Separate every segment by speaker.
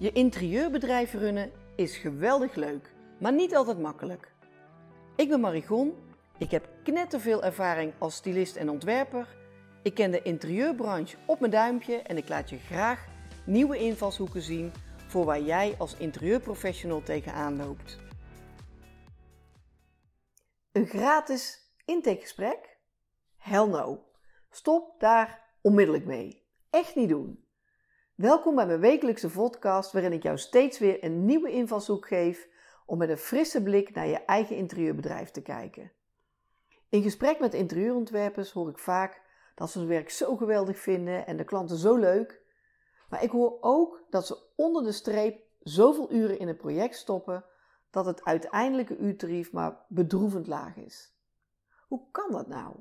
Speaker 1: Je interieurbedrijf runnen is geweldig leuk, maar niet altijd makkelijk. Ik ben Marigon, ik heb knetterveel ervaring als stylist en ontwerper. Ik ken de interieurbranche op mijn duimpje en ik laat je graag nieuwe invalshoeken zien voor waar jij als interieurprofessional tegenaan loopt. Een gratis intakegesprek? Hell no. Stop daar onmiddellijk mee. Echt niet doen. Welkom bij mijn wekelijkse podcast waarin ik jou steeds weer een nieuwe invalshoek geef om met een frisse blik naar je eigen interieurbedrijf te kijken. In gesprek met interieurontwerpers hoor ik vaak dat ze hun werk zo geweldig vinden en de klanten zo leuk. Maar ik hoor ook dat ze onder de streep zoveel uren in een project stoppen dat het uiteindelijke uurtarief maar bedroevend laag is. Hoe kan dat nou?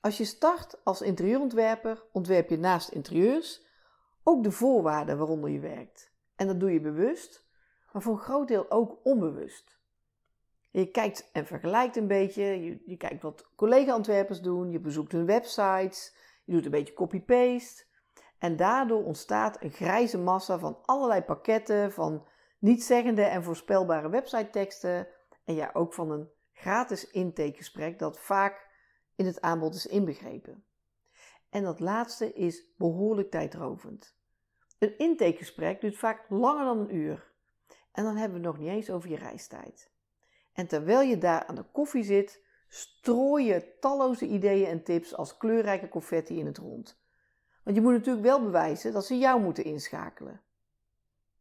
Speaker 1: Als je start als interieurontwerper, ontwerp je naast interieurs ook de voorwaarden waaronder je werkt. En dat doe je bewust, maar voor een groot deel ook onbewust. Je kijkt en vergelijkt een beetje, je, je kijkt wat collega-ontwerpers doen, je bezoekt hun websites, je doet een beetje copy-paste. En daardoor ontstaat een grijze massa van allerlei pakketten, van nietzeggende en voorspelbare website-teksten. En ja, ook van een gratis intakegesprek dat vaak in het aanbod is inbegrepen. En dat laatste is behoorlijk tijdrovend. Een intakegesprek duurt vaak langer dan een uur. En dan hebben we het nog niet eens over je reistijd. En terwijl je daar aan de koffie zit, strooi je talloze ideeën en tips als kleurrijke confetti in het rond. Want je moet natuurlijk wel bewijzen dat ze jou moeten inschakelen.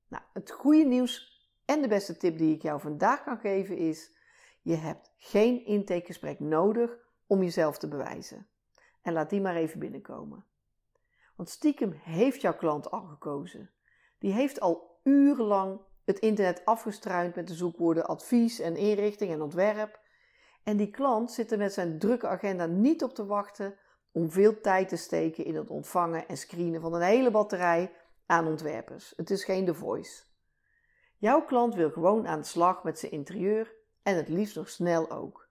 Speaker 1: Nou, het goede nieuws en de beste tip die ik jou vandaag kan geven is: je hebt geen intakegesprek nodig om jezelf te bewijzen. En laat die maar even binnenkomen. Want stiekem heeft jouw klant al gekozen. Die heeft al urenlang het internet afgestruind met de zoekwoorden advies en inrichting en ontwerp. En die klant zit er met zijn drukke agenda niet op te wachten om veel tijd te steken in het ontvangen en screenen van een hele batterij aan ontwerpers. Het is geen The Voice. Jouw klant wil gewoon aan de slag met zijn interieur en het liefst nog snel ook.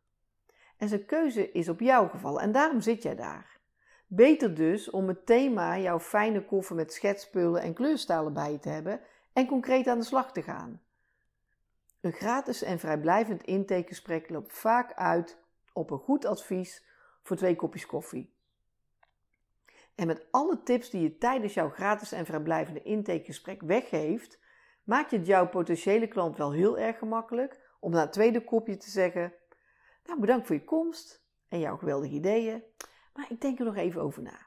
Speaker 1: En zijn keuze is op jou gevallen en daarom zit jij daar. Beter dus om het thema jouw fijne koffer met schetspullen en kleurstalen bij je te hebben en concreet aan de slag te gaan. Een gratis en vrijblijvend intakegesprek loopt vaak uit op een goed advies voor twee kopjes koffie. En met alle tips die je tijdens jouw gratis en vrijblijvende intakegesprek weggeeft, maak je het jouw potentiële klant wel heel erg gemakkelijk om na het tweede kopje te zeggen: Nou, bedankt voor je komst en jouw geweldige ideeën, maar ik denk er nog even over na.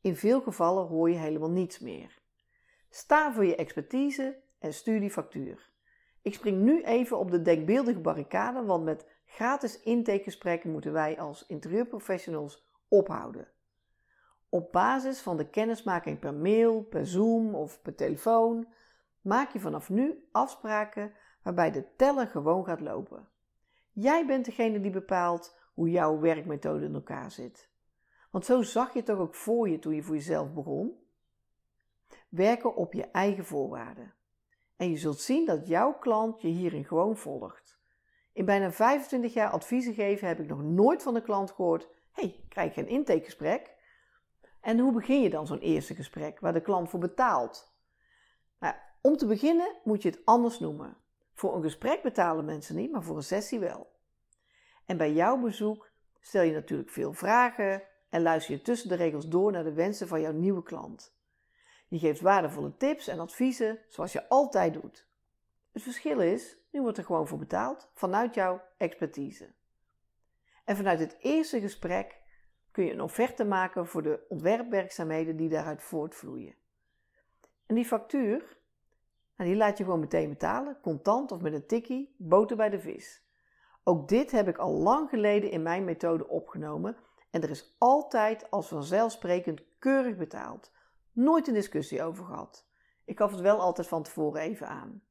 Speaker 1: In veel gevallen hoor je helemaal niets meer. Sta voor je expertise en stuur die factuur. Ik spring nu even op de denkbeeldige barricade, want met gratis intakegesprekken moeten wij als interieurprofessionals ophouden. Op basis van de kennismaking per mail, per Zoom of per telefoon maak je vanaf nu afspraken waarbij de teller gewoon gaat lopen. Jij bent degene die bepaalt hoe jouw werkmethode in elkaar zit. Want zo zag je toch ook voor je toen je voor jezelf begon? Werken op je eigen voorwaarden. En je zult zien dat jouw klant je hierin gewoon volgt. In bijna 25 jaar adviezen geven heb ik nog nooit van een klant gehoord: hey, krijg je een intakegesprek? En hoe begin je dan zo'n eerste gesprek waar de klant voor betaalt? Nou, om te beginnen moet je het anders noemen. Voor een gesprek betalen mensen niet, maar voor een sessie wel. En bij jouw bezoek stel je natuurlijk veel vragen en luister je tussen de regels door naar de wensen van jouw nieuwe klant. Je geeft waardevolle tips en adviezen zoals je altijd doet. Het verschil is, nu wordt er gewoon voor betaald vanuit jouw expertise. En vanuit het eerste gesprek kun je een offerte maken voor de ontwerpwerkzaamheden die daaruit voortvloeien. En die factuur, nou, die laat je gewoon meteen betalen, contant of met een tikkie, boter bij de vis. Ook dit heb ik al lang geleden in mijn methode opgenomen en er is altijd als vanzelfsprekend keurig betaald. Nooit een discussie over gehad. Ik gaf het wel altijd van tevoren even aan.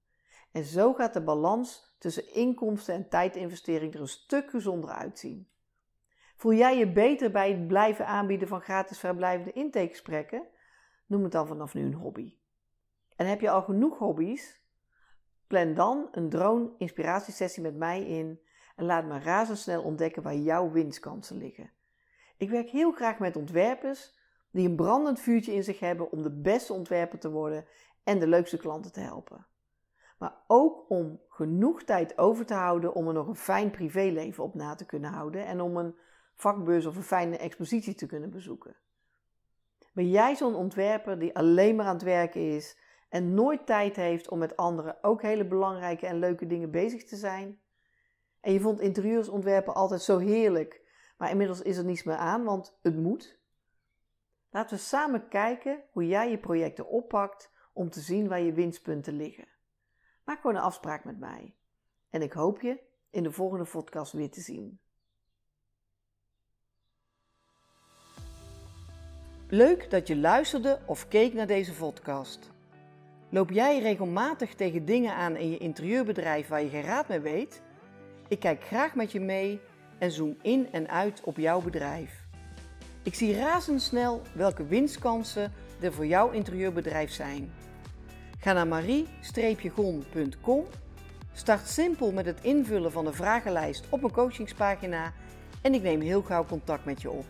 Speaker 1: En zo gaat de balans tussen inkomsten en tijdinvestering er een stuk gezonder uitzien. Voel jij je beter bij het blijven aanbieden van gratis vrijblijvende intakegesprekken? Noem het dan vanaf nu een hobby. En heb je al genoeg hobby's? Plan dan een drone inspiratiesessie met mij in en laat me razendsnel ontdekken waar jouw winstkansen liggen. Ik werk heel graag met ontwerpers die een brandend vuurtje in zich hebben om de beste ontwerper te worden en de leukste klanten te helpen. Maar ook om genoeg tijd over te houden om er nog een fijn privéleven op na te kunnen houden en om een vakbeurs of een fijne expositie te kunnen bezoeken. Ben jij zo'n ontwerper die alleen maar aan het werken is en nooit tijd heeft om met anderen ook hele belangrijke en leuke dingen bezig te zijn? En je vond interieursontwerpen altijd zo heerlijk, maar inmiddels is er niets meer aan, want het moet. Laten we samen kijken hoe jij je projecten oppakt om te zien waar je winstpunten liggen. Maak gewoon een afspraak met mij. En ik hoop je in de volgende podcast weer te zien. Leuk dat je luisterde of keek naar deze podcast. Loop jij regelmatig tegen dingen aan in je interieurbedrijf waar je geen raad mee weet? Ik kijk graag met je mee en zoom in en uit op jouw bedrijf. Ik zie razendsnel welke winstkansen er voor jouw interieurbedrijf zijn. Ga naar marie-gon.com, start simpel met het invullen van de vragenlijst op een coachingspagina en ik neem heel gauw contact met je op.